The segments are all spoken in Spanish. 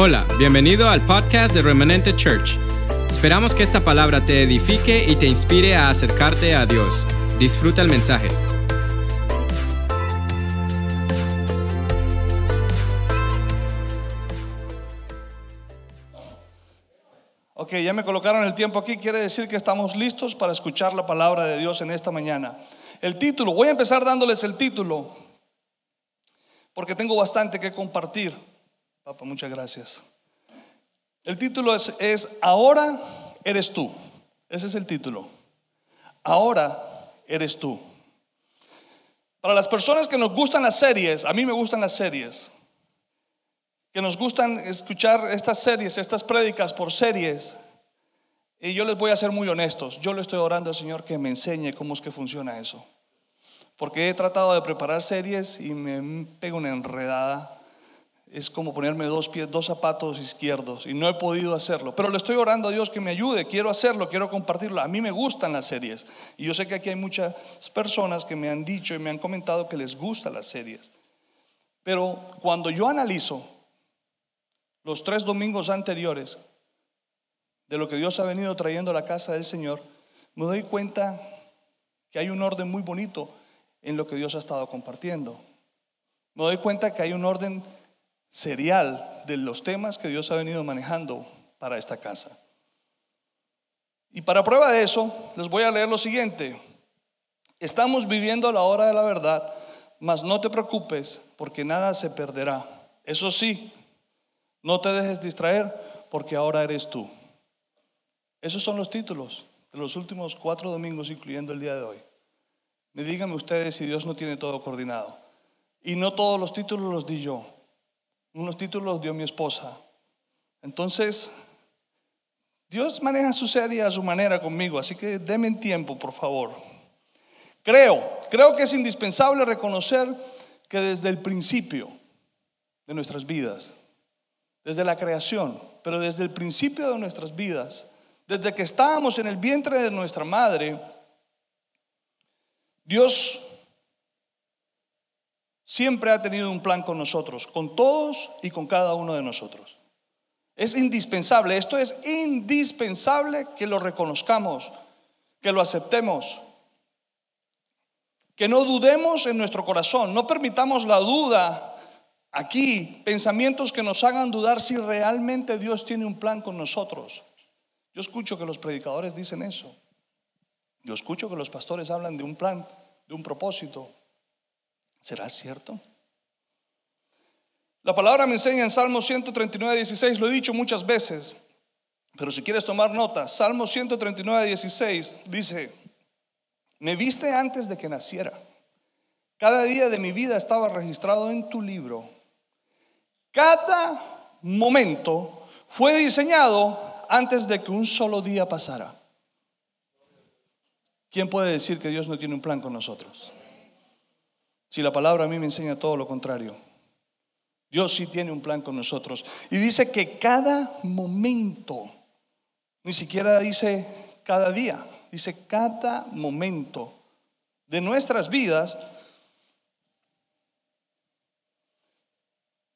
Hola, bienvenido al podcast de Remanente Church. Esperamos que esta palabra te edifique y te inspire a acercarte a Dios. Disfruta el mensaje. Ok, ya me colocaron el tiempo aquí, quiere decir que estamos listos para escuchar la palabra de Dios en esta mañana. El título, voy a empezar dándoles el título, porque tengo bastante que compartir. Papá, muchas gracias. El título es, es Ahora eres tú. Ese es el título. Ahora eres tú. Para las personas que nos gustan las series, a mí me gustan las series, que nos gustan escuchar estas series, estas prédicas por series, y yo les voy a ser muy honestos, yo le estoy orando al Señor que me enseñe cómo es que funciona eso. Porque he tratado de preparar series y me pego una enredada es como ponerme dos pies, dos zapatos izquierdos y no he podido hacerlo. Pero le estoy orando a Dios que me ayude, quiero hacerlo, quiero compartirlo. A mí me gustan las series y yo sé que aquí hay muchas personas que me han dicho y me han comentado que les gustan las series. Pero cuando yo analizo los tres domingos anteriores de lo que Dios ha venido trayendo a la casa del Señor, me doy cuenta que hay un orden muy bonito en lo que Dios ha estado compartiendo. Me doy cuenta que hay un orden serial de los temas que Dios ha venido manejando para esta casa. Y para prueba de eso, les voy a leer lo siguiente. Estamos viviendo la hora de la verdad, mas no te preocupes porque nada se perderá. Eso sí, no te dejes distraer porque ahora eres tú. Esos son los títulos de los últimos cuatro domingos, incluyendo el día de hoy. Me díganme ustedes si Dios no tiene todo coordinado. Y no todos los títulos los di yo. Unos títulos los dio mi esposa. Entonces, Dios maneja su serie a su manera conmigo, así que denme tiempo, por favor. Creo, creo que es indispensable reconocer que desde el principio de nuestras vidas, desde la creación, pero desde el principio de nuestras vidas, desde que estábamos en el vientre de nuestra madre, Dios siempre ha tenido un plan con nosotros, con todos y con cada uno de nosotros. Es indispensable, esto es indispensable que lo reconozcamos, que lo aceptemos, que no dudemos en nuestro corazón, no permitamos la duda aquí, pensamientos que nos hagan dudar si realmente Dios tiene un plan con nosotros. Yo escucho que los predicadores dicen eso. Yo escucho que los pastores hablan de un plan, de un propósito, ¿Será cierto? La palabra me enseña en Salmo 139, 16, lo he dicho muchas veces, pero si quieres tomar nota, Salmo 139, 16 dice, me viste antes de que naciera. Cada día de mi vida estaba registrado en tu libro. Cada momento fue diseñado antes de que un solo día pasara. ¿Quién puede decir que Dios no tiene un plan con nosotros? Si la palabra a mí me enseña todo lo contrario. Dios sí tiene un plan con nosotros. Y dice que cada momento, ni siquiera dice cada día, dice cada momento de nuestras vidas,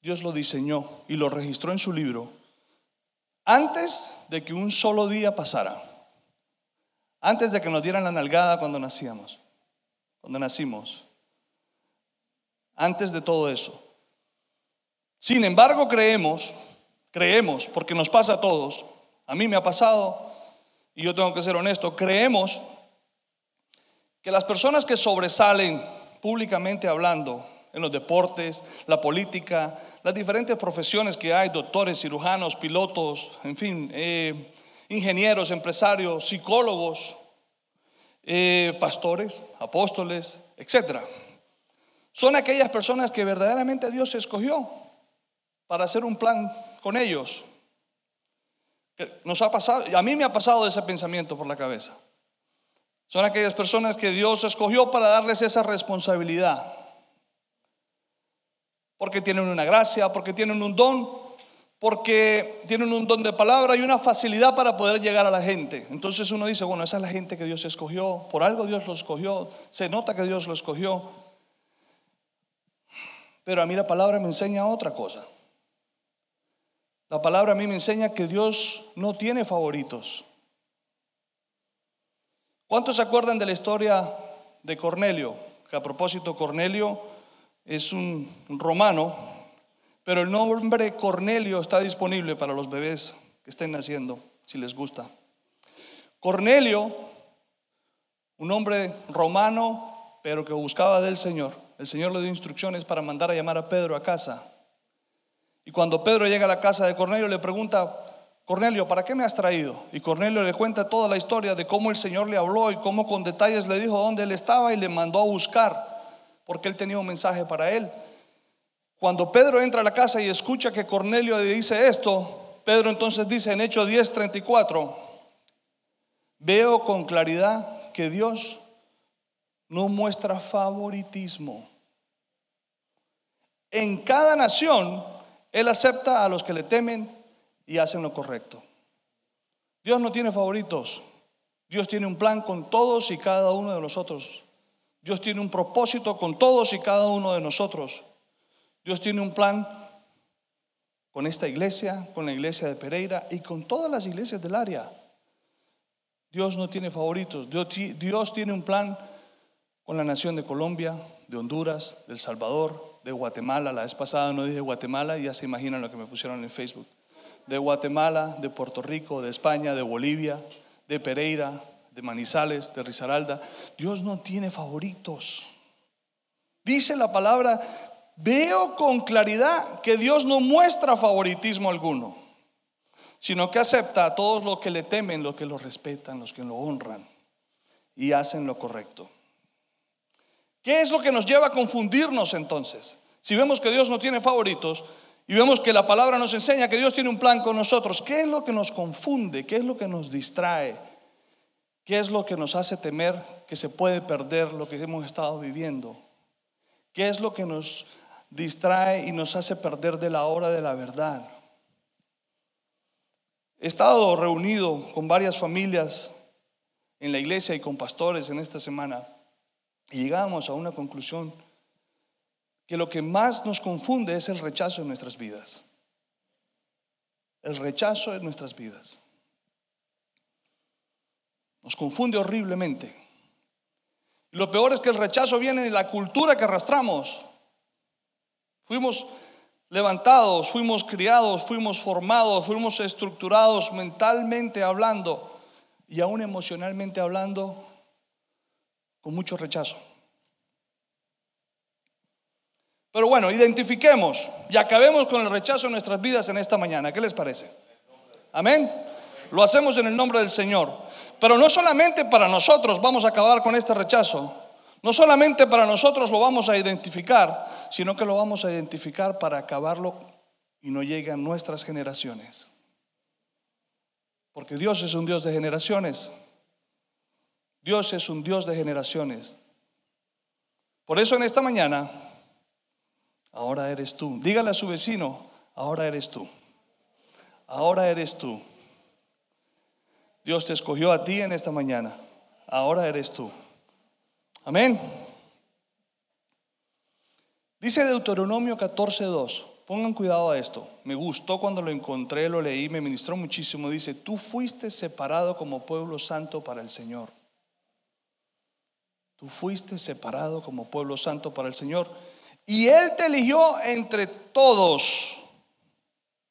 Dios lo diseñó y lo registró en su libro antes de que un solo día pasara. Antes de que nos dieran la nalgada cuando nacíamos, cuando nacimos antes de todo eso. Sin embargo, creemos, creemos, porque nos pasa a todos, a mí me ha pasado, y yo tengo que ser honesto, creemos que las personas que sobresalen públicamente hablando en los deportes, la política, las diferentes profesiones que hay, doctores, cirujanos, pilotos, en fin, eh, ingenieros, empresarios, psicólogos, eh, pastores, apóstoles, etcétera son aquellas personas que verdaderamente Dios escogió para hacer un plan con ellos. Nos ha pasado, a mí me ha pasado ese pensamiento por la cabeza. Son aquellas personas que Dios escogió para darles esa responsabilidad. Porque tienen una gracia, porque tienen un don, porque tienen un don de palabra y una facilidad para poder llegar a la gente. Entonces uno dice, bueno, esa es la gente que Dios escogió, por algo Dios lo escogió, se nota que Dios lo escogió. Pero a mí la palabra me enseña otra cosa. La palabra a mí me enseña que Dios no tiene favoritos. ¿Cuántos se acuerdan de la historia de Cornelio? Que a propósito, Cornelio es un romano, pero el nombre Cornelio está disponible para los bebés que estén naciendo, si les gusta. Cornelio, un hombre romano, pero que buscaba del Señor. El Señor le dio instrucciones para mandar a llamar a Pedro a casa. Y cuando Pedro llega a la casa de Cornelio, le pregunta, Cornelio, ¿para qué me has traído? Y Cornelio le cuenta toda la historia de cómo el Señor le habló y cómo con detalles le dijo dónde él estaba y le mandó a buscar, porque él tenía un mensaje para él. Cuando Pedro entra a la casa y escucha que Cornelio dice esto, Pedro entonces dice en Hechos 10:34, veo con claridad que Dios no muestra favoritismo. En cada nación él acepta a los que le temen y hacen lo correcto. Dios no tiene favoritos. Dios tiene un plan con todos y cada uno de nosotros. Dios tiene un propósito con todos y cada uno de nosotros. Dios tiene un plan con esta iglesia, con la iglesia de Pereira y con todas las iglesias del área. Dios no tiene favoritos. Dios, tiene un plan con la nación de Colombia, de Honduras, de El Salvador, de Guatemala. La vez pasada no dije Guatemala y ya se imaginan lo que me pusieron en Facebook. De Guatemala, de Puerto Rico, de España, de Bolivia, de Pereira, de Manizales, de Risaralda. Dios no tiene favoritos. Dice la palabra, veo con claridad que Dios no muestra favoritismo alguno, sino que acepta a todos los que le temen, los que lo respetan, los que lo honran y hacen lo correcto. ¿Qué es lo que nos lleva a confundirnos entonces? Si vemos que Dios no tiene favoritos y vemos que la palabra nos enseña que Dios tiene un plan con nosotros, ¿qué es lo que nos confunde? ¿Qué es lo que nos distrae? ¿Qué es lo que nos hace temer que se puede perder lo que hemos estado viviendo? ¿Qué es lo que nos distrae y nos hace perder de la hora de la verdad? He estado reunido con varias familias en la iglesia y con pastores en esta semana. Y llegamos a una conclusión que lo que más nos confunde es el rechazo en nuestras vidas. El rechazo en nuestras vidas. Nos confunde horriblemente. Lo peor es que el rechazo viene de la cultura que arrastramos. Fuimos levantados, fuimos criados, fuimos formados, fuimos estructurados mentalmente hablando y aún emocionalmente hablando con mucho rechazo. Pero bueno, identifiquemos y acabemos con el rechazo en nuestras vidas en esta mañana. ¿Qué les parece? Amén. Lo hacemos en el nombre del Señor. Pero no solamente para nosotros vamos a acabar con este rechazo. No solamente para nosotros lo vamos a identificar, sino que lo vamos a identificar para acabarlo y no llegue a nuestras generaciones. Porque Dios es un Dios de generaciones. Dios es un Dios de generaciones. Por eso en esta mañana, ahora eres tú. Dígale a su vecino, ahora eres tú. Ahora eres tú. Dios te escogió a ti en esta mañana. Ahora eres tú. Amén. Dice Deuteronomio 14:2. Pongan cuidado a esto. Me gustó cuando lo encontré, lo leí, me ministró muchísimo. Dice, tú fuiste separado como pueblo santo para el Señor. Tú fuiste separado como pueblo santo para el Señor. Y Él te eligió entre todos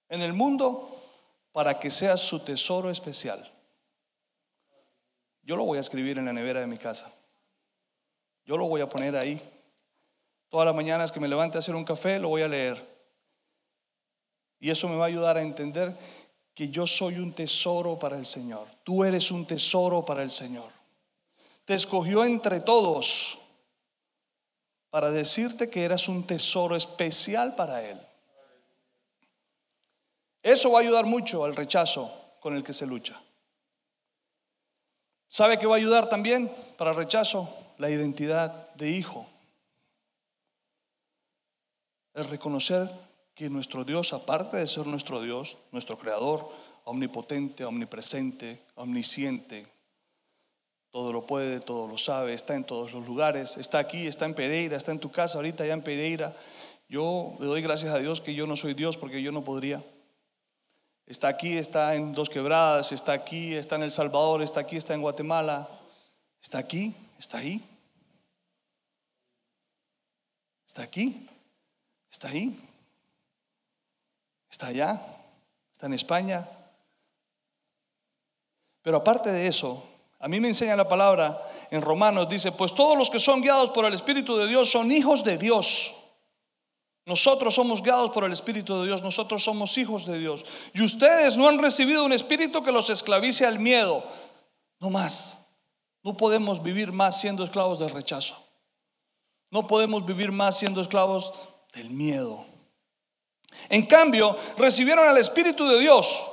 en el mundo para que seas su tesoro especial. Yo lo voy a escribir en la nevera de mi casa. Yo lo voy a poner ahí. Todas las mañanas que me levante a hacer un café, lo voy a leer. Y eso me va a ayudar a entender que yo soy un tesoro para el Señor. Tú eres un tesoro para el Señor te escogió entre todos para decirte que eras un tesoro especial para Él. Eso va a ayudar mucho al rechazo con el que se lucha. ¿Sabe qué va a ayudar también para el rechazo? La identidad de hijo. El reconocer que nuestro Dios, aparte de ser nuestro Dios, nuestro creador, omnipotente, omnipresente, omnisciente, todo lo puede, todo lo sabe, está en todos los lugares, está aquí, está en Pereira, está en tu casa ahorita ya en Pereira. Yo le doy gracias a Dios que yo no soy Dios porque yo no podría. Está aquí, está en Dos Quebradas, está aquí, está en El Salvador, está aquí, está en Guatemala, está aquí, está ahí. Está aquí, está ahí, está allá, está en España. Pero aparte de eso, a mí me enseña la palabra en Romanos, dice, pues todos los que son guiados por el Espíritu de Dios son hijos de Dios. Nosotros somos guiados por el Espíritu de Dios, nosotros somos hijos de Dios. Y ustedes no han recibido un espíritu que los esclavice al miedo. No más. No podemos vivir más siendo esclavos del rechazo. No podemos vivir más siendo esclavos del miedo. En cambio, recibieron al Espíritu de Dios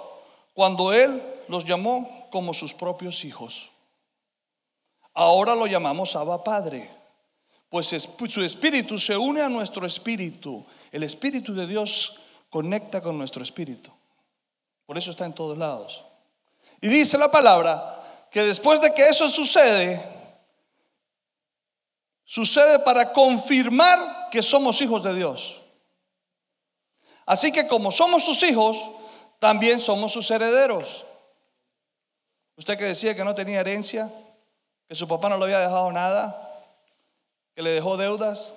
cuando Él los llamó como sus propios hijos. Ahora lo llamamos Abba Padre pues su espíritu se une a nuestro espíritu. El espíritu de Dios conecta con nuestro espíritu. Por eso está en todos lados. Y dice la palabra que después de que eso sucede, sucede para confirmar que somos hijos de Dios. Así que como somos sus hijos, también somos sus herederos. Usted que decía que no tenía herencia, que su papá no le había dejado nada, que le dejó deudas.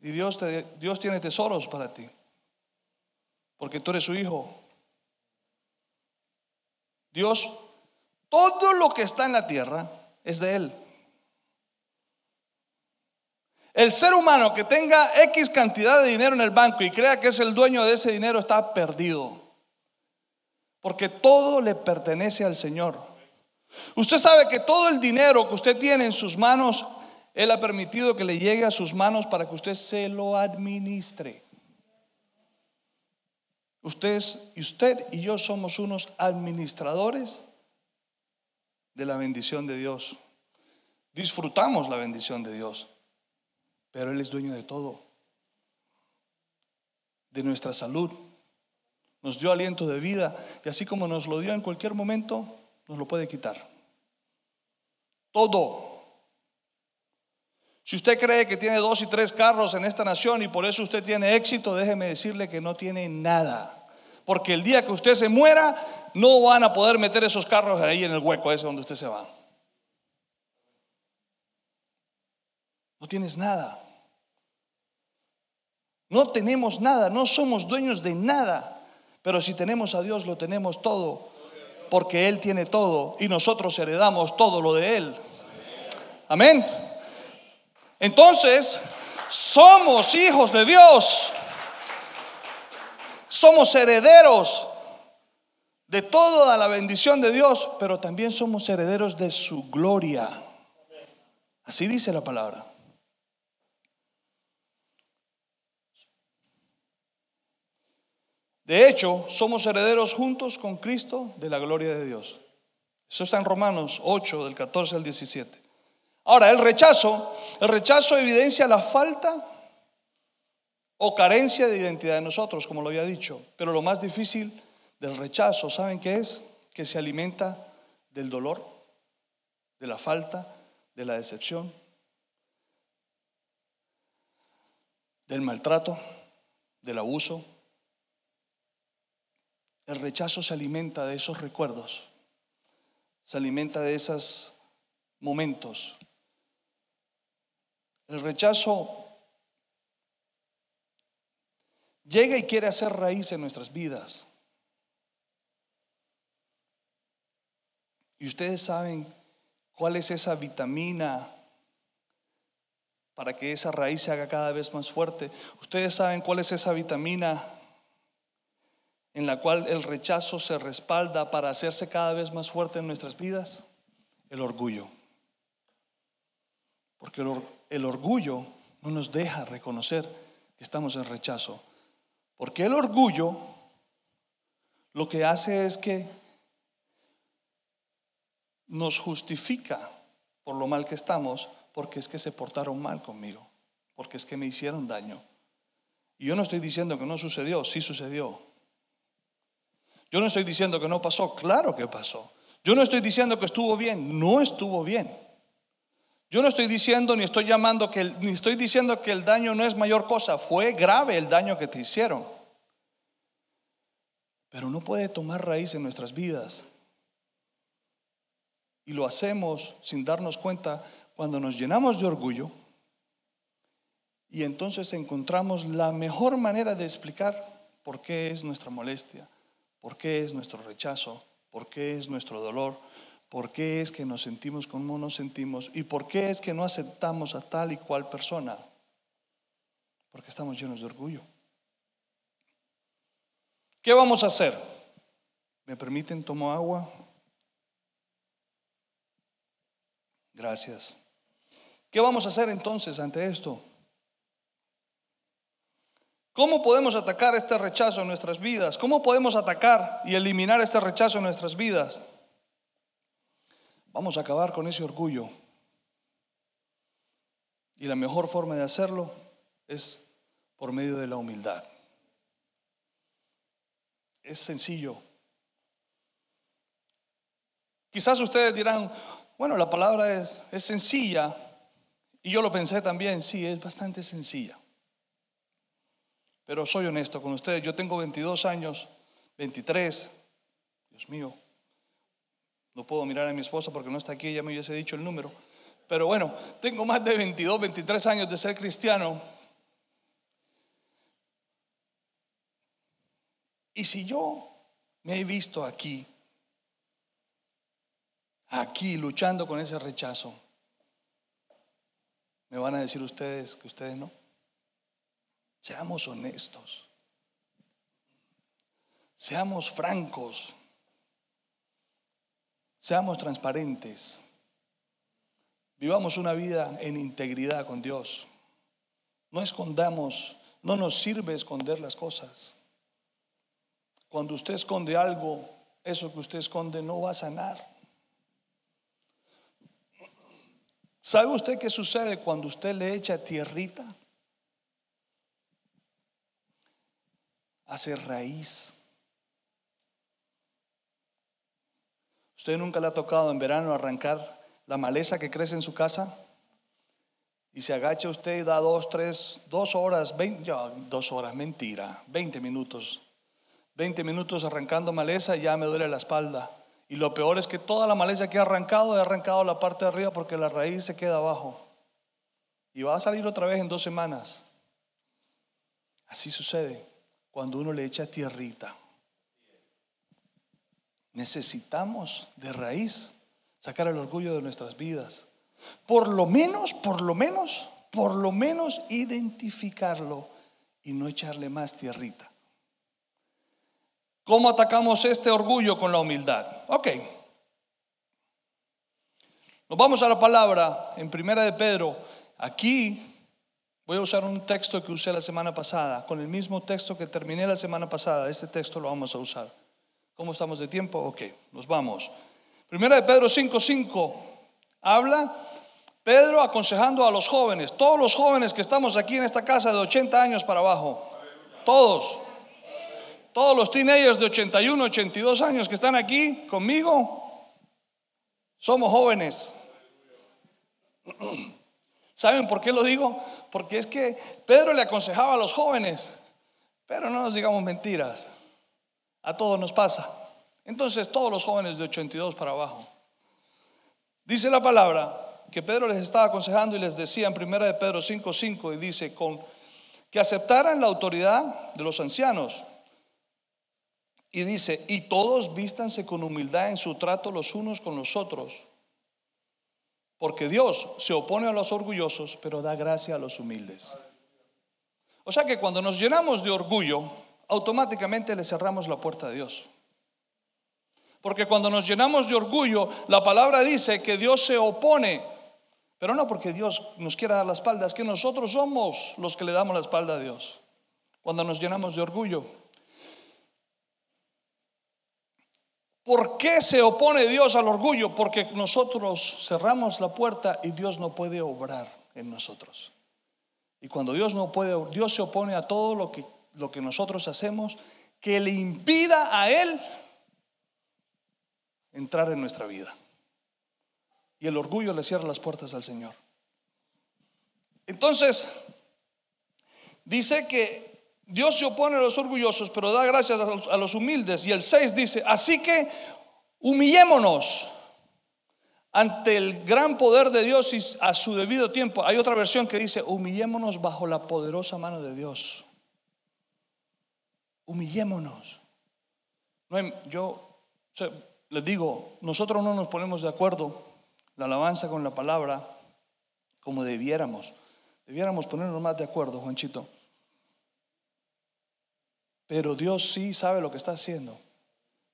Y Dios, te, Dios tiene tesoros para ti, porque tú eres su hijo. Dios, todo lo que está en la tierra es de Él. El ser humano que tenga X cantidad de dinero en el banco y crea que es el dueño de ese dinero está perdido. Porque todo le pertenece al Señor. Usted sabe que todo el dinero que usted tiene en sus manos, Él ha permitido que le llegue a sus manos para que usted se lo administre. Usted, usted y yo somos unos administradores de la bendición de Dios. Disfrutamos la bendición de Dios, pero Él es dueño de todo, de nuestra salud. Nos dio aliento de vida y así como nos lo dio en cualquier momento, nos lo puede quitar. Todo. Si usted cree que tiene dos y tres carros en esta nación y por eso usted tiene éxito, déjeme decirle que no tiene nada. Porque el día que usted se muera, no van a poder meter esos carros ahí en el hueco ese donde usted se va. No tienes nada. No tenemos nada, no somos dueños de nada. Pero si tenemos a Dios, lo tenemos todo porque Él tiene todo y nosotros heredamos todo lo de Él. Amén. Entonces, somos hijos de Dios. Somos herederos de toda la bendición de Dios, pero también somos herederos de su gloria. Así dice la palabra. De hecho, somos herederos juntos con Cristo de la gloria de Dios. Eso está en Romanos 8, del 14 al 17. Ahora, el rechazo, el rechazo evidencia la falta o carencia de identidad de nosotros, como lo había dicho. Pero lo más difícil del rechazo, ¿saben qué es? Que se alimenta del dolor, de la falta, de la decepción, del maltrato, del abuso, el rechazo se alimenta de esos recuerdos, se alimenta de esos momentos. El rechazo llega y quiere hacer raíz en nuestras vidas. Y ustedes saben cuál es esa vitamina para que esa raíz se haga cada vez más fuerte. Ustedes saben cuál es esa vitamina en la cual el rechazo se respalda para hacerse cada vez más fuerte en nuestras vidas? El orgullo. Porque el, orgullo no nos deja reconocer que estamos en rechazo. Porque el orgullo lo que hace es que nos justifica por lo mal que estamos, porque es que se portaron mal conmigo, porque es que me hicieron daño. Y yo no estoy diciendo que no sucedió, sí sucedió, yo no estoy diciendo que no pasó, claro que pasó. Yo no estoy diciendo que estuvo bien, no estuvo bien. Yo no estoy diciendo ni estoy llamando que ni estoy diciendo que el daño no es mayor cosa, fue grave el daño que te hicieron. pero no puede tomar raíz en nuestras vidas. Y lo hacemos sin darnos cuenta cuando nos llenamos de orgullo y entonces encontramos la mejor manera de explicar por qué es nuestra molestia, por qué es nuestro rechazo, por qué es nuestro dolor, por qué es que nos sentimos como nos sentimos y por qué es que no aceptamos a tal y cual persona. Porque estamos llenos de orgullo. ¿Qué vamos a hacer? ¿Me permiten tomo agua? Gracias. ¿Qué vamos a hacer entonces ante esto? ¿Cómo podemos atacar este rechazo en nuestras vidas? ¿Cómo podemos atacar y eliminar este rechazo en nuestras vidas? Vamos a acabar con ese orgullo. Y la mejor forma de hacerlo es por medio de la humildad. Es sencillo. Quizás ustedes dirán, bueno, la palabra es, es sencilla. Y yo lo pensé también, sí, es bastante sencilla. Pero soy honesto con ustedes, yo tengo 22 años, 23, Dios mío, no puedo mirar a mi esposa porque no está aquí, ya me hubiese dicho el número. Pero bueno, tengo más de 22, 23 años de ser cristiano Y si yo me he visto aquí, aquí luchando con ese rechazo, me van a decir ustedes que ustedes no. Seamos honestos. Seamos francos. Seamos transparentes. Vivamos una vida en integridad con Dios. No escondamos, no nos sirve esconder las cosas. Cuando usted esconde algo, eso que usted esconde no va a sanar. ¿Sabe usted qué sucede cuando usted le echa tierrita? Hace raíz. ¿Usted nunca le ha tocado en verano arrancar la maleza que crece en su casa? Y se agacha usted y da dos, tres, dos horas, veinte, dos horas, mentira, veinte minutos 20 minutos arrancando maleza y ya me duele la espalda. Y lo peor es que toda la maleza que he arrancado, he arrancado la parte de arriba porque la raíz se queda abajo. Y va a salir otra vez en dos semanas. Así sucede cuando uno le echa tierrita. Necesitamos de raíz sacar el orgullo de nuestras vidas. Por lo menos, por lo menos, por lo menos identificarlo y no echarle más tierrita. ¿Cómo atacamos este orgullo con la humildad? Ok. Nos vamos a la palabra en Primera de Pedro. Aquí voy a usar un texto que usé la semana pasada, con el mismo texto que terminé la semana pasada. Este texto lo vamos a usar. ¿Cómo estamos de tiempo? Ok, nos vamos. Primera de Pedro 5:5 habla Pedro aconsejando a los jóvenes, todos los jóvenes que estamos aquí en esta casa de 80 años para abajo, todos. Todos los teenagers de 81, 82 años que están aquí conmigo, somos jóvenes. ¿Saben por qué lo digo? Porque es que Pedro le aconsejaba a los jóvenes, pero no nos digamos mentiras, a todos nos pasa. Entonces todos los jóvenes de 82 para abajo. Dice la palabra que Pedro les estaba aconsejando y les decía en 1 de Pedro 5:5 y dice con que aceptaran la autoridad de los ancianos y dice, y todos vístanse con humildad en su trato los unos con los otros. Porque Dios se opone a los orgullosos, pero da gracia a los humildes. O sea que cuando nos llenamos de orgullo, automáticamente le cerramos la puerta a Dios. Porque cuando nos llenamos de orgullo, la palabra dice que Dios se opone, pero no porque Dios nos quiera dar la espalda, es que nosotros somos los que le damos la espalda a Dios. Cuando nos llenamos de orgullo, ¿Por qué se opone Dios al orgullo? Porque nosotros cerramos la puerta y Dios no puede obrar en nosotros. Y cuando Dios no puede, Dios se opone a todo lo que, lo que nosotros hacemos que le impida a Él entrar en nuestra vida. Y el orgullo le cierra las puertas al Señor. Entonces, dice que Dios se opone a los orgullosos, pero da gracias a los, humildes. Y el 6 dice, así que humillémonos ante el gran poder de Dios y a su debido tiempo. Hay otra versión que dice, humillémonos bajo la poderosa mano de Dios. Humillémonos. No yo les digo, nosotros no nos ponemos de acuerdo la alabanza con la palabra como debiéramos. Debiéramos ponernos más de acuerdo, Juanchito. Pero Dios sí sabe lo que está haciendo.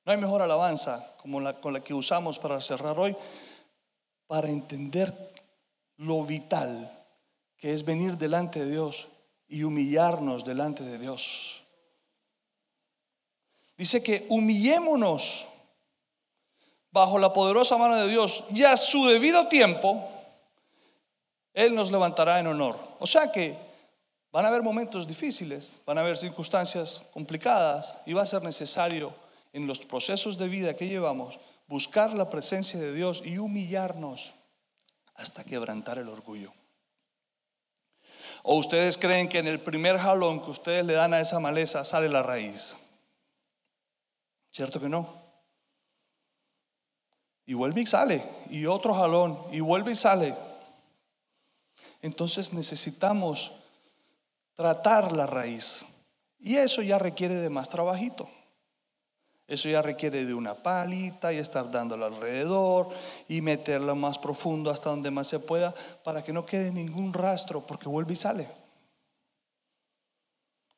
No hay mejor alabanza como la con la que usamos para cerrar hoy, para entender lo vital que es venir delante de Dios y humillarnos delante de Dios. Dice que humillémonos bajo la poderosa mano de Dios y a su debido tiempo, Él nos levantará en honor. O sea que van a haber momentos difíciles, van a haber circunstancias complicadas y va a ser necesario en los procesos de vida que llevamos buscar la presencia de Dios y humillarnos hasta quebrantar el orgullo. ¿O ustedes creen que en el primer jalón que ustedes le dan a esa maleza sale la raíz? ¿Cierto que no? Y vuelve y sale, y otro jalón, y vuelve y sale. Entonces necesitamos tratar la raíz. Y eso ya requiere de más trabajito. Eso ya requiere de una palita y estar dándolo alrededor y meterla más profundo hasta donde más se pueda para que no quede ningún rastro porque vuelve y sale.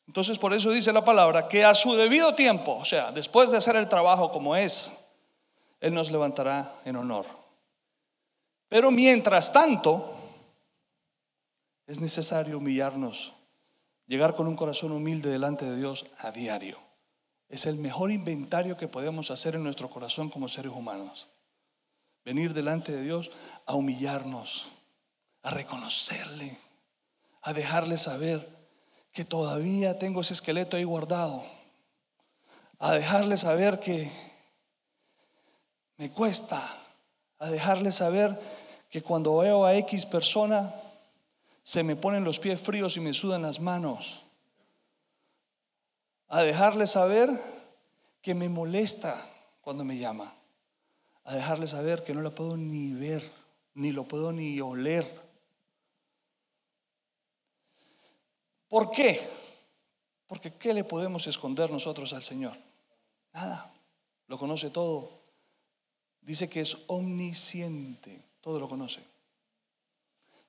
Entonces por eso dice la palabra que a su debido tiempo, o sea, después de hacer el trabajo como es, Él nos levantará en honor. Pero mientras tanto, es necesario humillarnos, llegar con un corazón humilde delante de Dios a diario. Es el mejor inventario que podemos hacer en nuestro corazón como seres humanos. Venir delante de Dios a humillarnos, a reconocerle, a dejarle saber que todavía tengo ese esqueleto ahí guardado, a dejarle saber que me cuesta, a dejarle saber que cuando veo a X persona se me ponen los pies fríos y me sudan las manos a dejarle saber que me molesta cuando me llama, a dejarle saber que no la puedo ni ver, ni lo puedo ni oler. ¿Por qué? Porque ¿qué le podemos esconder nosotros al Señor? Nada, lo conoce todo. Dice que es omnisciente, todo lo conoce.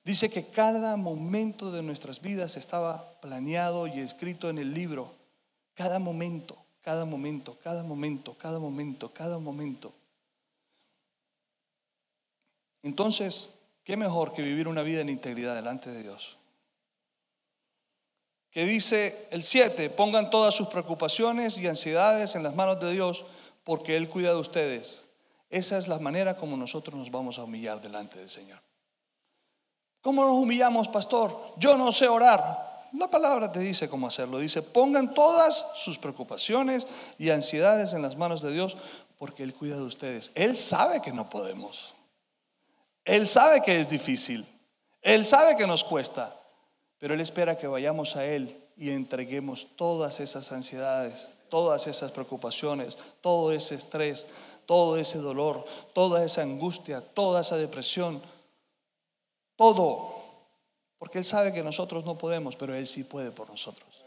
Dice que cada momento de nuestras vidas estaba planeado y escrito en el libro cada momento, cada momento, cada momento, cada momento, cada momento. Entonces, ¿qué mejor que vivir una vida en integridad delante de Dios? Que dice el 7, pongan todas sus preocupaciones y ansiedades en las manos de Dios porque Él cuida de ustedes. Esa es la manera como nosotros nos vamos a humillar delante del Señor. ¿Cómo nos humillamos, pastor? Yo no sé orar. La palabra te dice cómo hacerlo. Dice, pongan todas sus preocupaciones y ansiedades en las manos de Dios porque Él cuida de ustedes. Él sabe que no podemos. Él sabe que es difícil. Él sabe que nos cuesta. Pero Él espera que vayamos a Él y entreguemos todas esas ansiedades, todas esas preocupaciones, todo ese estrés, todo ese dolor, toda esa angustia, toda esa depresión, todo porque Él sabe que nosotros no podemos, pero Él sí puede por nosotros.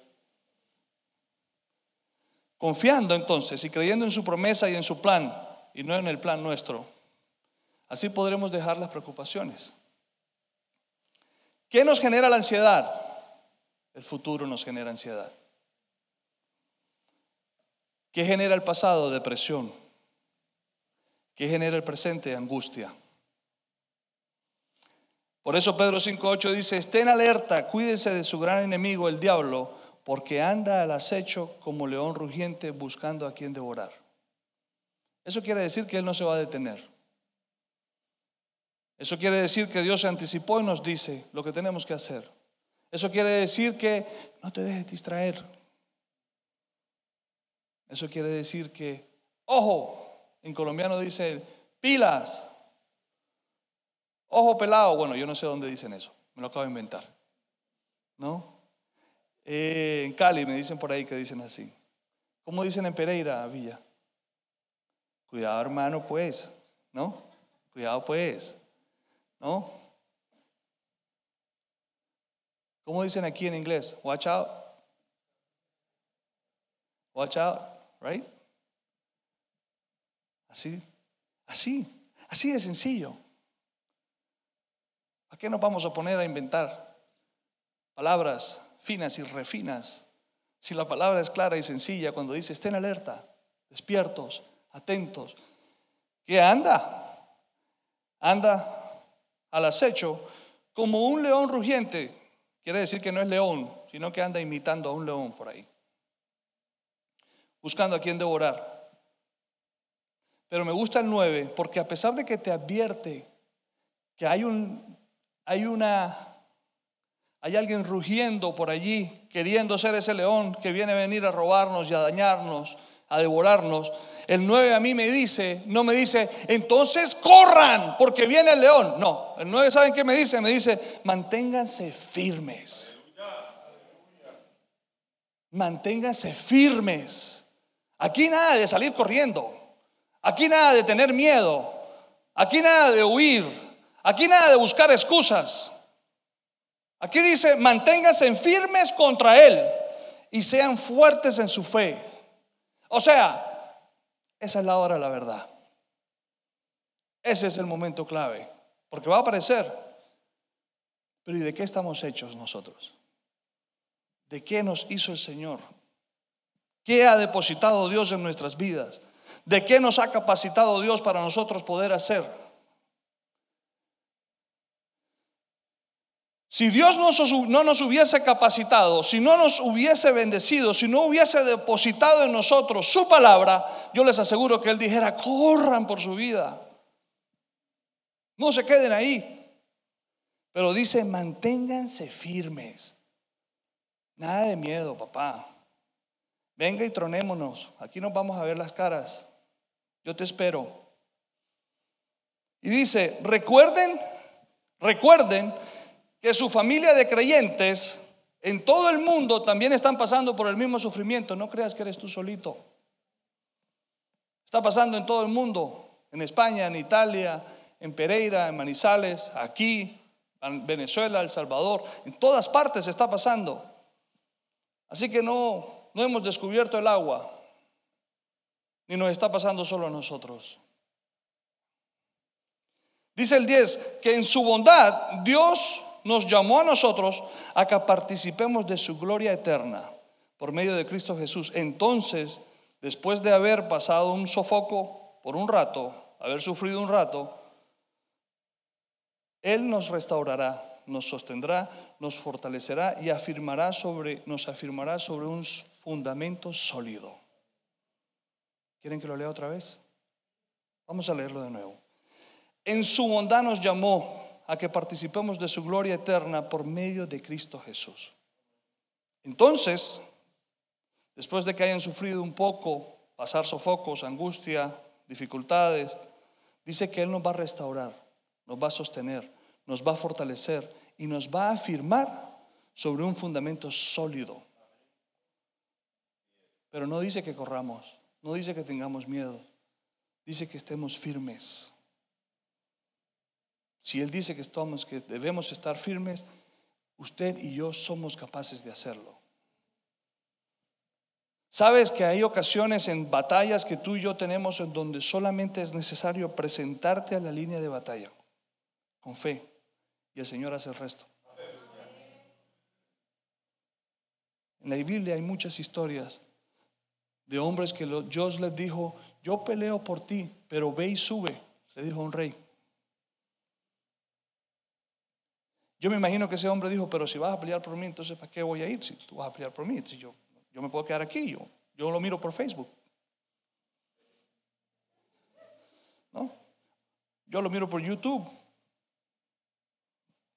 Confiando entonces y creyendo en su promesa y en su plan, y no en el plan nuestro, así podremos dejar las preocupaciones. ¿Qué nos genera la ansiedad? El futuro nos genera ansiedad. ¿Qué genera el pasado? Depresión. ¿Qué genera el presente? Angustia. Por eso Pedro 5.8 dice, estén alerta, cuídense de su gran enemigo, el diablo, porque anda al acecho como león rugiente buscando a quien devorar. Eso quiere decir que él no se va a detener. Eso quiere decir que Dios se anticipó y nos dice lo que tenemos que hacer. Eso quiere decir que no te dejes distraer. Eso quiere decir que, ojo, en colombiano dice pilas, ojo pelado. Bueno, yo no sé dónde dicen eso, me lo acabo de inventar. ¿No? Eh, en Cali me dicen por ahí que dicen así. ¿Cómo dicen en Pereira, Villa? Cuidado, hermano, pues, ¿no? Cuidado, pues, ¿no? ¿Cómo dicen aquí en inglés? Watch out. Watch out, right? Así, así, así de sencillo. ¿A qué nos vamos a poner a inventar palabras finas y refinas? Si la palabra es clara y sencilla cuando dice estén alerta, despiertos, atentos, ¿qué anda? Anda al acecho como un león rugiente. Quiere decir que no es león, sino que anda imitando a un león por ahí, buscando a quien devorar. Pero me gusta el 9 porque a pesar de que te advierte que hay un hay una hay alguien rugiendo por allí queriendo ser ese león que viene a venir a robarnos y a dañarnos, a devorarnos. El 9 a mí me dice, no me dice, entonces corran porque viene el león. No, el 9 ¿saben qué me dice? Me dice, manténganse firmes. Manténganse firmes. Aquí nada de salir corriendo. Aquí nada de tener miedo. Aquí nada de huir. Aquí nada de buscar excusas. Aquí dice, manténganse firmes contra Él y sean fuertes en su fe. O sea, esa es la hora de la verdad. Ese es el momento clave, porque va a aparecer. Pero ¿y de qué estamos hechos nosotros? ¿De qué nos hizo el Señor? ¿Qué ha depositado Dios en nuestras vidas? ¿De qué nos ha capacitado Dios para nosotros poder hacer? Si Dios no nos hubiese capacitado, si no nos hubiese bendecido, si no hubiese depositado en nosotros su palabra, yo les aseguro que Él dijera, corran por su vida. No se queden ahí. Pero dice, manténganse firmes. Nada de miedo, papá. Venga y tronémonos. Aquí nos vamos a ver las caras. Yo te espero. Y dice, recuerden, recuerden que su familia de creyentes en todo el mundo también están pasando por el mismo sufrimiento. No creas que eres tú solito. Está pasando en todo el mundo, en España, en Italia, en Pereira, en Manizales, aquí, en Venezuela, El Salvador, en todas partes está pasando. Así que no, no hemos descubierto el agua, ni nos está pasando solo a nosotros. Dice el 10 que en su bondad Dios nos llamó a nosotros a que participemos de su gloria eterna por medio de Cristo Jesús. Entonces, después de haber pasado un sofoco por un rato, haber sufrido un rato, Él nos restaurará, nos sostendrá, nos fortalecerá y afirmará sobre, nos afirmará sobre un fundamento sólido. ¿Quieren que lo lea otra vez? Vamos a leerlo de nuevo. En su bondad nos llamó a que participemos de su gloria eterna por medio de Cristo Jesús. Entonces, después de que hayan sufrido un poco, pasar sofocos, angustia, dificultades, dice que Él nos va a restaurar, nos va a sostener, nos va a fortalecer y nos va a afirmar sobre un fundamento sólido. Pero no dice que corramos, no dice que tengamos miedo, dice que estemos firmes. Si Él dice que, estamos, que debemos estar firmes, usted y yo somos capaces de hacerlo. Sabes que hay ocasiones en batallas que tú y yo tenemos en donde solamente es necesario presentarte a la línea de batalla con fe y el Señor hace el resto. En la Biblia hay muchas historias de hombres que Dios les dijo, yo peleo por ti, pero ve y sube, le dijo un rey. Yo me imagino que ese hombre dijo, pero si vas a pelear por mí, entonces ¿para qué voy a ir si tú vas a pelear por mí? Si yo, yo me puedo quedar aquí, yo, yo lo miro por Facebook. ¿No? Yo lo miro por YouTube.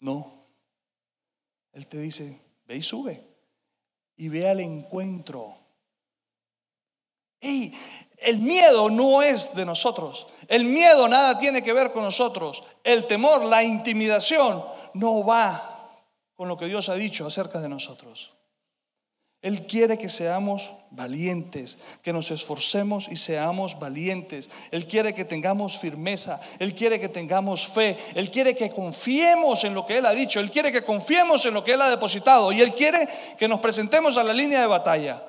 No. Él te dice, ve y sube. Y ve al encuentro. El miedo no es de nosotros. El miedo nada tiene que ver con nosotros. El temor, la intimidación no va con lo que Dios ha dicho acerca de nosotros. Él quiere que seamos valientes, que nos esforcemos y seamos valientes. Él quiere que tengamos firmeza, Él quiere que tengamos fe, Él quiere que confiemos en lo que Él ha dicho, Él quiere que confiemos en lo que Él ha depositado y Él quiere que nos presentemos a la línea de batalla.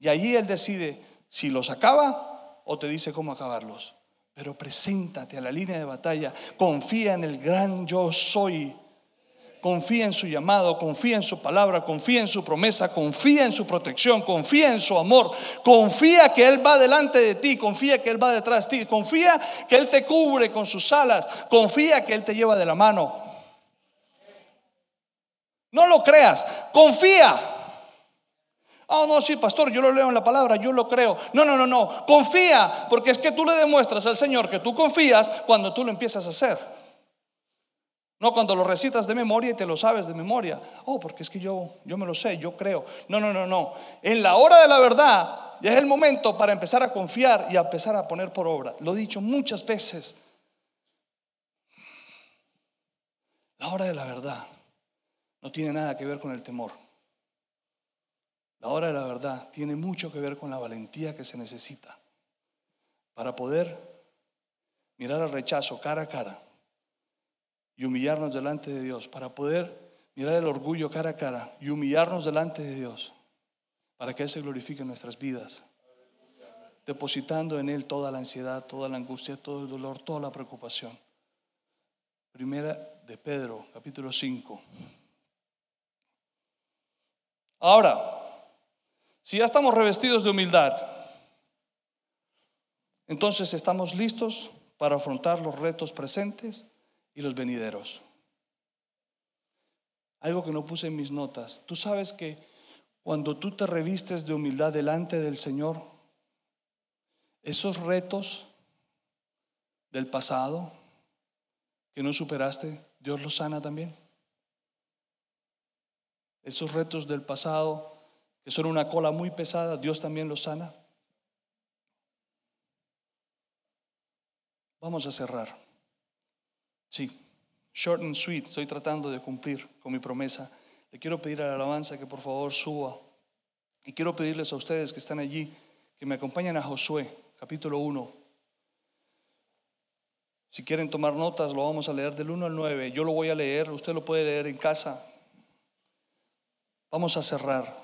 Y allí Él decide si los acaba o te dice cómo acabarlos. Pero preséntate a la línea de batalla, confía en el gran yo soy confía en su llamado, confía en su palabra, confía en su promesa, confía en su protección, confía en su amor, confía que Él va delante de ti, confía que Él va detrás de ti, confía que Él te cubre con sus alas, confía que Él te lleva de la mano. No lo creas, confía. Oh, no, sí, pastor, yo lo leo en la palabra, yo lo creo. No, no, no, no, confía, porque es que tú le demuestras al Señor que tú confías cuando tú lo empiezas a hacer. No cuando lo recitas de memoria y te lo sabes de memoria. Oh, porque es que yo, yo me lo sé, yo creo. No, no, no, no. En la hora de la verdad ya es el momento para empezar a confiar y a empezar a poner por obra. Lo he dicho muchas veces. La hora de la verdad no tiene nada que ver con el temor. La hora de la verdad tiene mucho que ver con la valentía que se necesita para poder mirar al rechazo cara a cara y humillarnos delante de Dios, para poder mirar el orgullo cara a cara y humillarnos delante de Dios, para que Él se glorifique en nuestras vidas, depositando en Él toda la ansiedad, toda la angustia, todo el dolor, toda la preocupación. Primera de Pedro, capítulo 5. Ahora, si ya estamos revestidos de humildad, entonces estamos listos para afrontar los retos presentes y los venideros. Algo que no puse en mis notas. Tú sabes que cuando tú te revistes de humildad delante del Señor, esos retos del pasado que no superaste, Dios los sana también. Esos retos del pasado que son una cola muy pesada, Dios también los sana. Vamos a cerrar. Sí, short and sweet, estoy tratando de cumplir con mi promesa. Le quiero pedir a la alabanza que por favor suba. Y quiero pedirles a ustedes que están allí que me acompañen a Josué, capítulo 1. Si quieren tomar notas, lo vamos a leer del 1 al 9. Yo lo voy a leer, usted lo puede leer en casa. Vamos a cerrar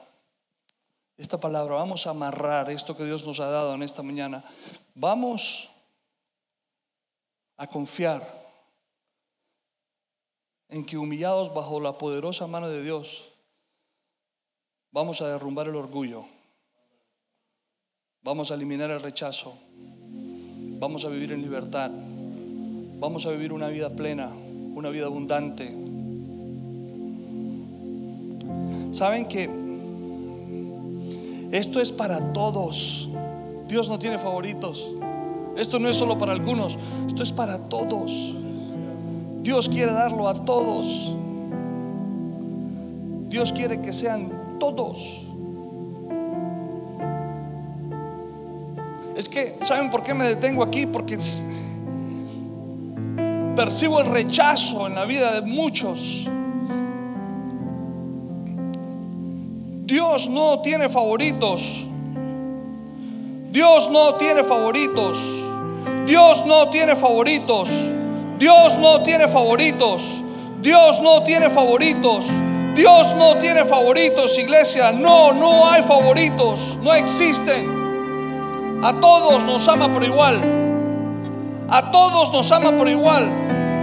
esta palabra, vamos a amarrar esto que Dios nos ha dado en esta mañana. Vamos a confiar en que humillados bajo la poderosa mano de Dios, vamos a derrumbar el orgullo, vamos a eliminar el rechazo, vamos a vivir en libertad, vamos a vivir una vida plena, una vida abundante. Saben que esto es para todos. Dios no tiene favoritos. Esto no es solo para algunos, esto es para todos. Dios quiere darlo a todos. Dios quiere que sean todos. Es que, ¿saben por qué me detengo aquí? Porque percibo el rechazo en la vida de muchos. Dios no tiene favoritos. Dios no tiene favoritos. Dios no tiene favoritos. Dios no tiene favoritos. Dios no tiene favoritos. Dios no tiene favoritos, iglesia. No, no hay favoritos. No existen. A todos nos ama por igual. A todos nos ama por igual.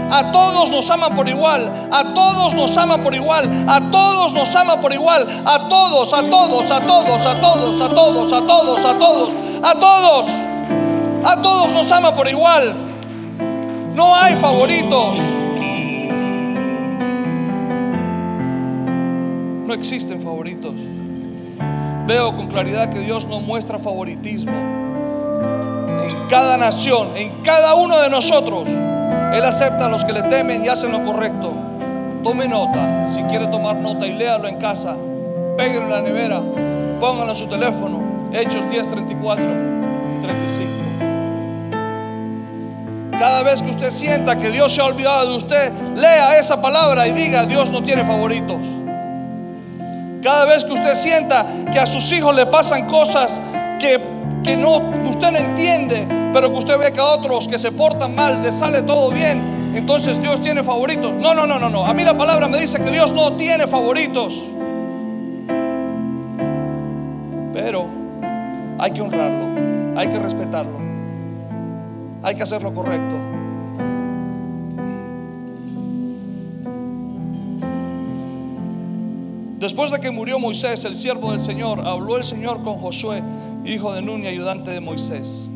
A todos nos ama por igual. A todos nos ama por igual. A todos nos ama por igual. A todos, a todos, a todos, a todos, a todos, a todos, a todos, a todos. A todos nos ama por igual. No hay favoritos. No existen favoritos. Veo con claridad que Dios no muestra favoritismo. En cada nación, en cada uno de nosotros, Él acepta a los que le temen y hacen lo correcto. Tome nota, si quiere tomar nota y léalo en casa. Péguenlo en la nevera, pónganlo en su teléfono. Hechos 10, 34, 35. Cada vez que usted sienta que Dios se ha olvidado de usted, lea esa palabra y diga, Dios no tiene favoritos. Cada vez que usted sienta que a sus hijos le pasan cosas que, que no, usted no entiende, pero que usted ve que a otros que se portan mal les sale todo bien, entonces Dios tiene favoritos. No, no, no, no, no. A mí la palabra me dice que Dios no tiene favoritos. Pero hay que honrarlo, hay que respetarlo, hay que hacer lo correcto. Después de que murió Moisés, el siervo del Señor, habló el Señor con Josué, hijo de Nun y ayudante de Moisés.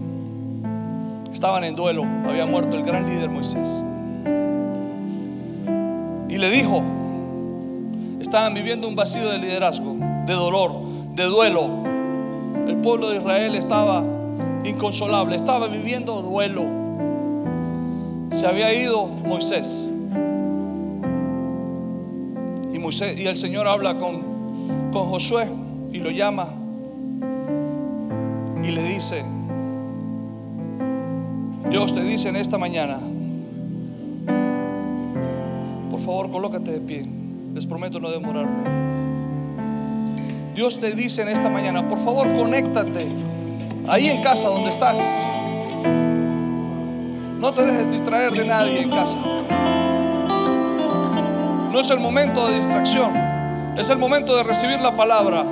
Estaban en duelo, había muerto el gran líder Moisés. Y le dijo, estaban viviendo un vacío de liderazgo, de dolor, de duelo. El pueblo de Israel estaba inconsolable, estaba viviendo duelo. Se había ido Moisés. Y, Moisés, y el Señor habla con, con Josué y lo llama y le dice, Dios te dice en esta mañana, por favor colócate de pie, les prometo no demorarme. Dios te dice en esta mañana, por favor conéctate ahí en casa donde estás. No te dejes distraer de nadie en casa. No es el momento de distracción, es el momento de recibir la palabra,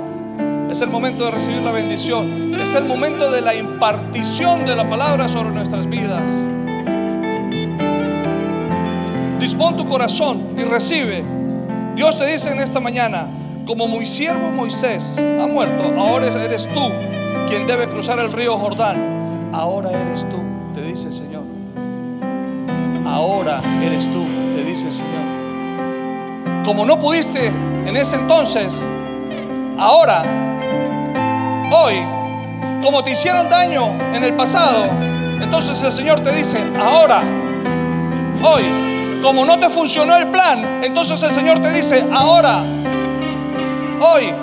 es el momento de recibir la bendición, es el momento de la impartición de la palabra sobre nuestras vidas. Dispón tu corazón y recibe. Dios te dice en esta mañana, como mi siervo Moisés ha muerto, ahora eres tú quien debe cruzar el río Jordán. Ahora eres tú, te dice el Señor. Ahora eres tú, te dice el Señor. Como no pudiste en ese entonces, ahora, hoy, como te hicieron daño en el pasado, entonces el Señor te dice, ahora, hoy, como no te funcionó el plan, entonces el Señor te dice, ahora, hoy,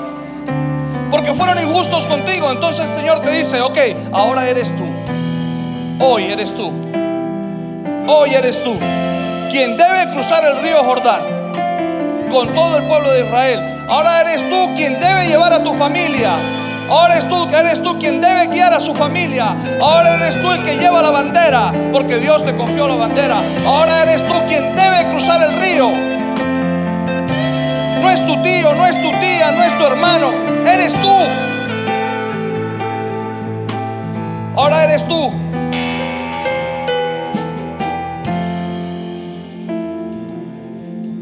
porque fueron injustos contigo, entonces el Señor te dice, ok, ahora eres tú, hoy eres tú, hoy eres tú, quien debe cruzar el río Jordán con todo el pueblo de Israel. Ahora eres tú quien debe llevar a tu familia. Ahora eres tú, eres tú quien debe guiar a su familia. Ahora eres tú el que lleva la bandera, porque Dios te confió la bandera. Ahora eres tú quien debe cruzar el río. Es tu tío, no es tu tía, no es tu hermano, eres tú. Ahora eres tú.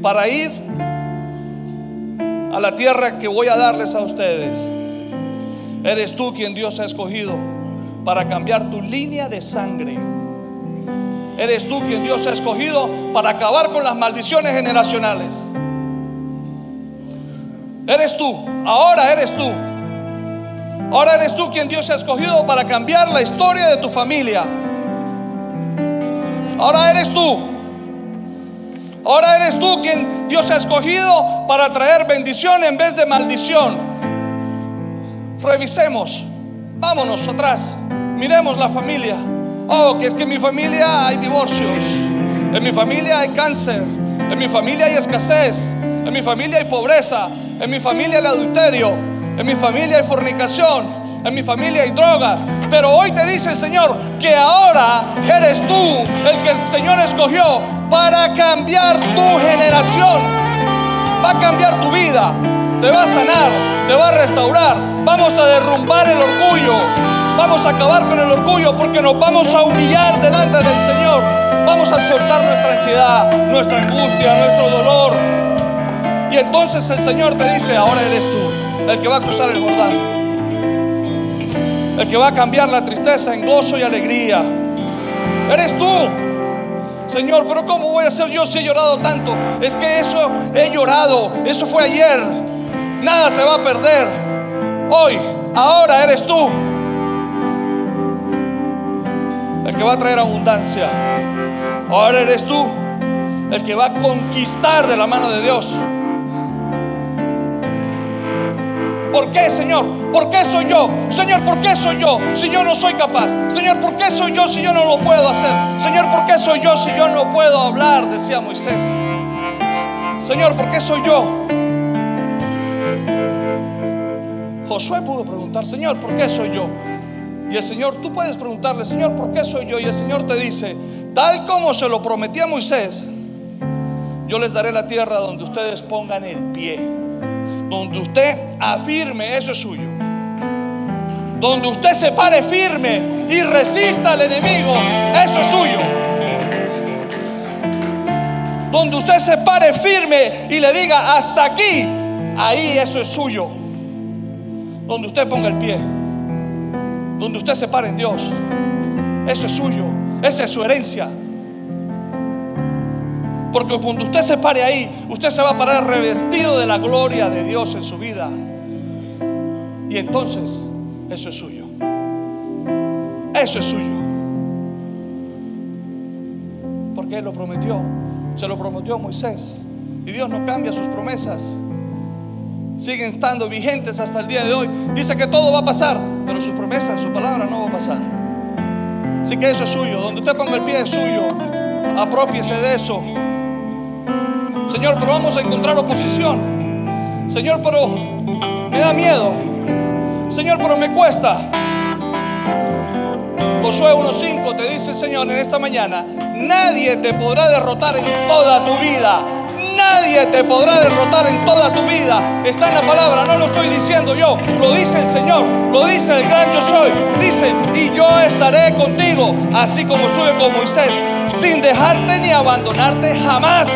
Para ir a la tierra que voy a darles a ustedes. Eres tú quien Dios ha escogido para cambiar tu línea de sangre. Eres tú quien Dios ha escogido para acabar con las maldiciones generacionales. Eres tú, ahora eres tú. Ahora eres tú quien Dios ha escogido para cambiar la historia de tu familia. Ahora eres tú. Ahora eres tú quien Dios ha escogido para traer bendición en vez de maldición. Revisemos, vámonos atrás, miremos la familia. Oh, que es que en mi familia hay divorcios, en mi familia hay cáncer, en mi familia hay escasez, en mi familia hay pobreza, en mi familia hay adulterio, en mi familia hay fornicación, en mi familia hay drogas. Pero hoy te dice el Señor que ahora eres tú el que el Señor escogió para cambiar tu generación. Va a cambiar tu vida. Te va a sanar, te va a restaurar. Vamos a derrumbar el orgullo. Vamos a acabar con el orgullo porque nos vamos a humillar delante del Señor. Vamos a soltar nuestra ansiedad, nuestra angustia, nuestro dolor. Y entonces el Señor te dice, ahora eres tú el que va a cruzar el Jordán el que va a cambiar la tristeza en gozo y alegría. Eres tú. Señor, pero ¿cómo voy a ser yo si he llorado tanto? Es que eso he llorado, eso fue ayer. Nada se va a perder. Hoy, ahora eres tú. El que va a traer abundancia. Ahora eres tú. El que va a conquistar de la mano de Dios. ¿Por qué, Señor? ¿Por qué soy yo? Señor, ¿por qué soy yo si yo no soy capaz? Señor, ¿por qué soy yo si yo no lo puedo hacer? Señor, ¿por qué soy yo si yo no puedo hablar? Decía Moisés. Señor, ¿por qué soy yo? Josué pudo preguntar, Señor, ¿por qué soy yo? Y el Señor, tú puedes preguntarle, Señor, ¿por qué soy yo? Y el Señor te dice, tal como se lo prometí a Moisés, yo les daré la tierra donde ustedes pongan el pie, donde usted afirme, eso es suyo. Donde usted se pare firme y resista al enemigo, eso es suyo. Donde usted se pare firme y le diga, hasta aquí, ahí eso es suyo. Donde usted ponga el pie, donde usted se pare en Dios, eso es suyo, esa es su herencia. Porque cuando usted se pare ahí, usted se va a parar revestido de la gloria de Dios en su vida. Y entonces, eso es suyo. Eso es suyo. Porque Él lo prometió. Se lo prometió a Moisés. Y Dios no cambia sus promesas. Siguen estando vigentes hasta el día de hoy. Dice que todo va a pasar, pero sus promesas, su palabra no va a pasar. Así que eso es suyo. Donde usted ponga el pie es suyo. Apropiese de eso. Señor, pero vamos a encontrar oposición. Señor, pero me da miedo. Señor, pero me cuesta. Josué 1.5 te dice, Señor, en esta mañana, nadie te podrá derrotar en toda tu vida. Nadie te podrá derrotar en toda tu vida. Está en la palabra, no lo estoy diciendo yo, lo dice el Señor, lo dice el gran yo soy. Dice, y yo estaré contigo, así como estuve con Moisés, sin dejarte ni abandonarte jamás.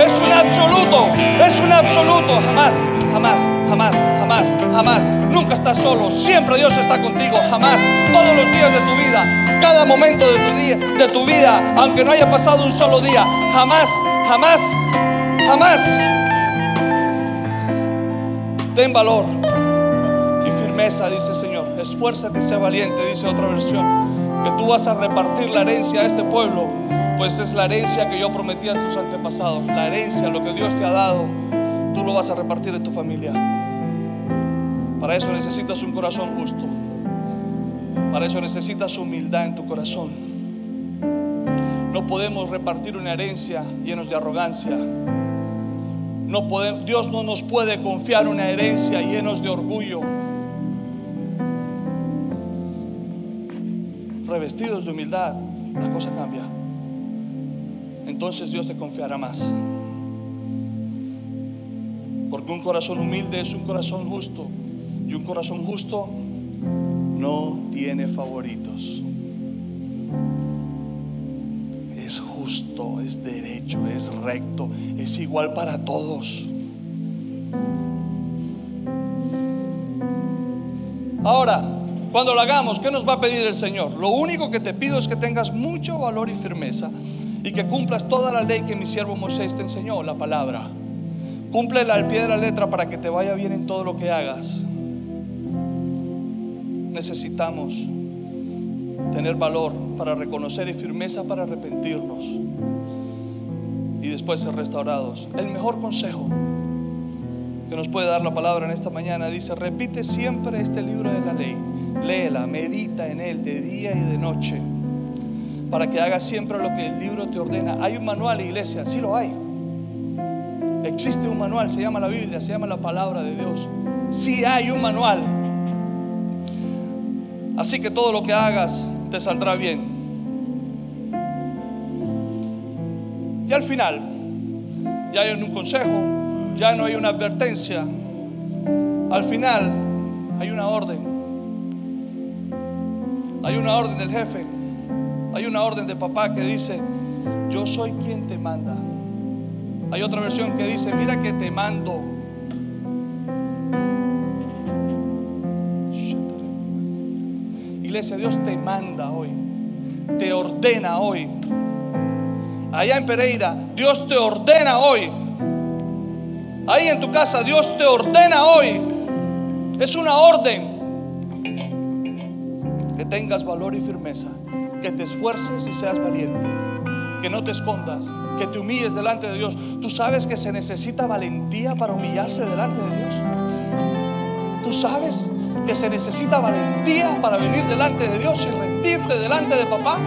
Es un absoluto, es un absoluto, jamás, jamás, jamás, jamás, jamás. Nunca estás solo, siempre Dios está contigo, jamás. Todos los días de tu vida, cada momento de tu día, de tu vida, aunque no haya pasado un solo día, jamás, jamás, jamás. Ten valor y firmeza, dice el Señor. Esfuérzate sea valiente, dice otra versión. Que tú vas a repartir la herencia a este pueblo, pues es la herencia que yo prometí a tus antepasados. La herencia, lo que Dios te ha dado, tú lo vas a repartir en tu familia. Para eso necesitas un corazón justo. Para eso necesitas humildad en tu corazón. No podemos repartir una herencia llenos de arrogancia. No podemos, Dios no nos puede confiar una herencia llenos de orgullo. Revestidos de humildad, la cosa cambia. Entonces Dios te confiará más. Porque un corazón humilde es un corazón justo. Y un corazón justo no tiene favoritos. Es justo, es derecho, es recto, es igual para todos. Ahora, cuando lo hagamos, ¿qué nos va a pedir el Señor? Lo único que te pido es que tengas mucho valor y firmeza y que cumplas toda la ley que mi siervo Moisés te enseñó, la palabra. Cúmplela al pie de la letra para que te vaya bien en todo lo que hagas. Necesitamos tener valor para reconocer y firmeza para arrepentirnos y después ser restaurados. El mejor consejo que nos puede dar la palabra en esta mañana dice, repite siempre este libro de la ley, léela, medita en él de día y de noche, para que hagas siempre lo que el libro te ordena. Hay un manual, iglesia, sí lo hay. Existe un manual, se llama la Biblia, se llama la palabra de Dios. Sí hay un manual. Así que todo lo que hagas te saldrá bien. Y al final, ya hay un consejo, ya no hay una advertencia. Al final hay una orden. Hay una orden del jefe. Hay una orden de papá que dice, yo soy quien te manda. Hay otra versión que dice, mira que te mando. Iglesia, Dios te manda hoy. Te ordena hoy. Allá en Pereira, Dios te ordena hoy. Ahí en tu casa, Dios te ordena hoy. Es una orden. Que tengas valor y firmeza. Que te esfuerces y seas valiente. Que no te escondas. Que te humilles delante de Dios. Tú sabes que se necesita valentía para humillarse delante de Dios. Tú sabes que se necesita valentía para venir delante de Dios y rendirte delante de papá.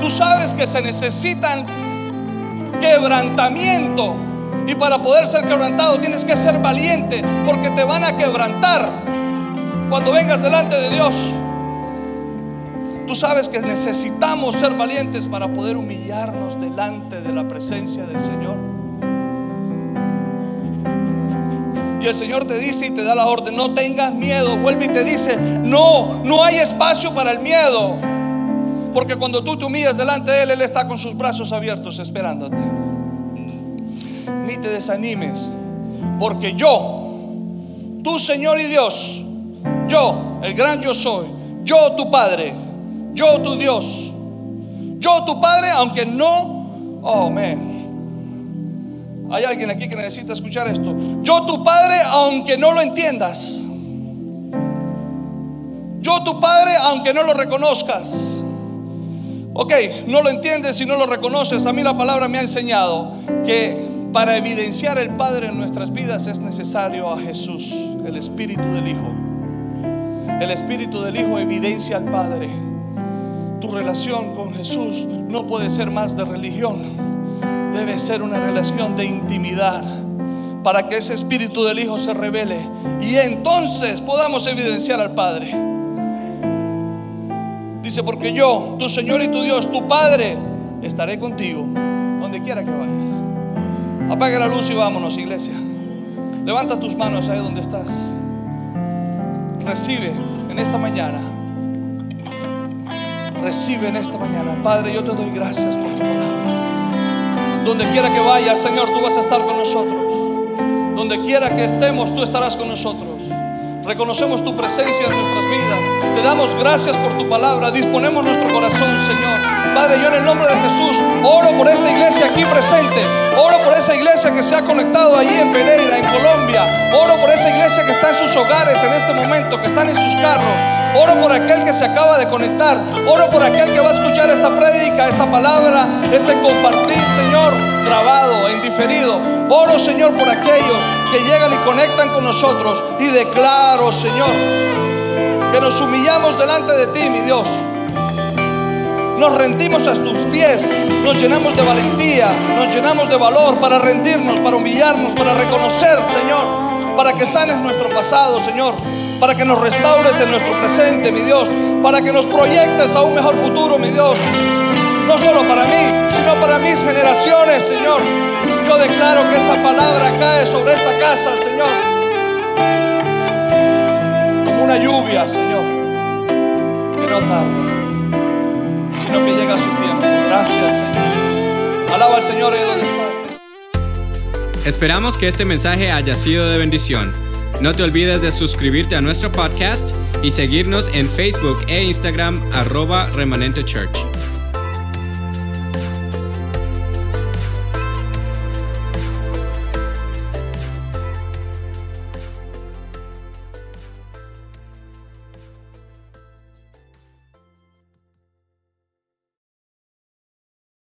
Tú sabes que se necesitan quebrantamiento Y para poder ser quebrantado tienes que ser valiente porque te van a quebrantar cuando vengas delante de Dios. Tú sabes que necesitamos ser valientes para poder humillarnos delante de la presencia del Señor. Y el Señor te dice y te da la orden, no tengas miedo. Vuelve y te dice, no, no hay espacio para el miedo. Porque cuando tú te humillas delante de Él, Él está con sus brazos abiertos esperándote. Ni te desanimes, porque yo, tu Señor y Dios, yo, el gran yo soy, yo tu Padre, yo tu Dios, yo tu Padre, aunque no, oh. Hay alguien aquí que necesita escuchar esto. Yo tu Padre, aunque no lo entiendas. Yo tu Padre, aunque no lo reconozcas. Ok, no lo entiendes y no lo reconoces. A mí la palabra me ha enseñado que para evidenciar el Padre en nuestras vidas es necesario a Jesús, el Espíritu del Hijo. El Espíritu del Hijo evidencia al Padre. Tu relación con Jesús no puede ser más de religión, debe ser una relación de intimidad para que ese espíritu del Hijo se revele y entonces podamos evidenciar al Padre. Dice, porque yo, tu Señor y tu Dios, tu Padre, estaré contigo donde quiera que vayas. Apaga la luz y vámonos, iglesia. Levanta tus manos ahí donde estás. Recibe en esta mañana recibe en esta mañana. Padre, yo te doy gracias por tu palabra. Donde quiera que vayas, Señor, tú vas a estar con nosotros. Donde quiera que estemos, tú estarás con nosotros. Reconocemos tu presencia en nuestras vidas. Te damos gracias por tu palabra. Disponemos nuestro corazón, Señor. Padre, yo en el nombre de Jesús iglesia aquí presente. Oro por esa iglesia que se ha conectado allí en Pereira, en Colombia. Oro por esa iglesia que está en sus hogares en este momento, que están en sus carros. Oro por aquel que se acaba de conectar. Oro por aquel que va a escuchar esta prédica, esta palabra, este compartir, Señor, grabado, en diferido. Oro, Señor, por aquellos que llegan y conectan con nosotros. Y declaro, Señor, que nos humillamos delante de ti, mi Dios. Nos rendimos a tus pies, nos llenamos de valentía, nos llenamos de valor para rendirnos, para humillarnos, para reconocer, Señor, para que sanes nuestro pasado, Señor, para que nos restaures en nuestro presente, mi Dios, para que nos proyectes a un mejor futuro, mi Dios. No solo para mí, sino para mis generaciones, Señor. Yo declaro que esa palabra cae sobre esta casa, Señor. Como una lluvia, Señor. Que no tarde, llega su tiempo. Gracias, Señor. Alaba al Señor ahí donde. Esperamos que este mensaje haya sido de bendición. No te olvides de suscribirte a nuestro podcast y seguirnos en Facebook e Instagram arroba remanente church.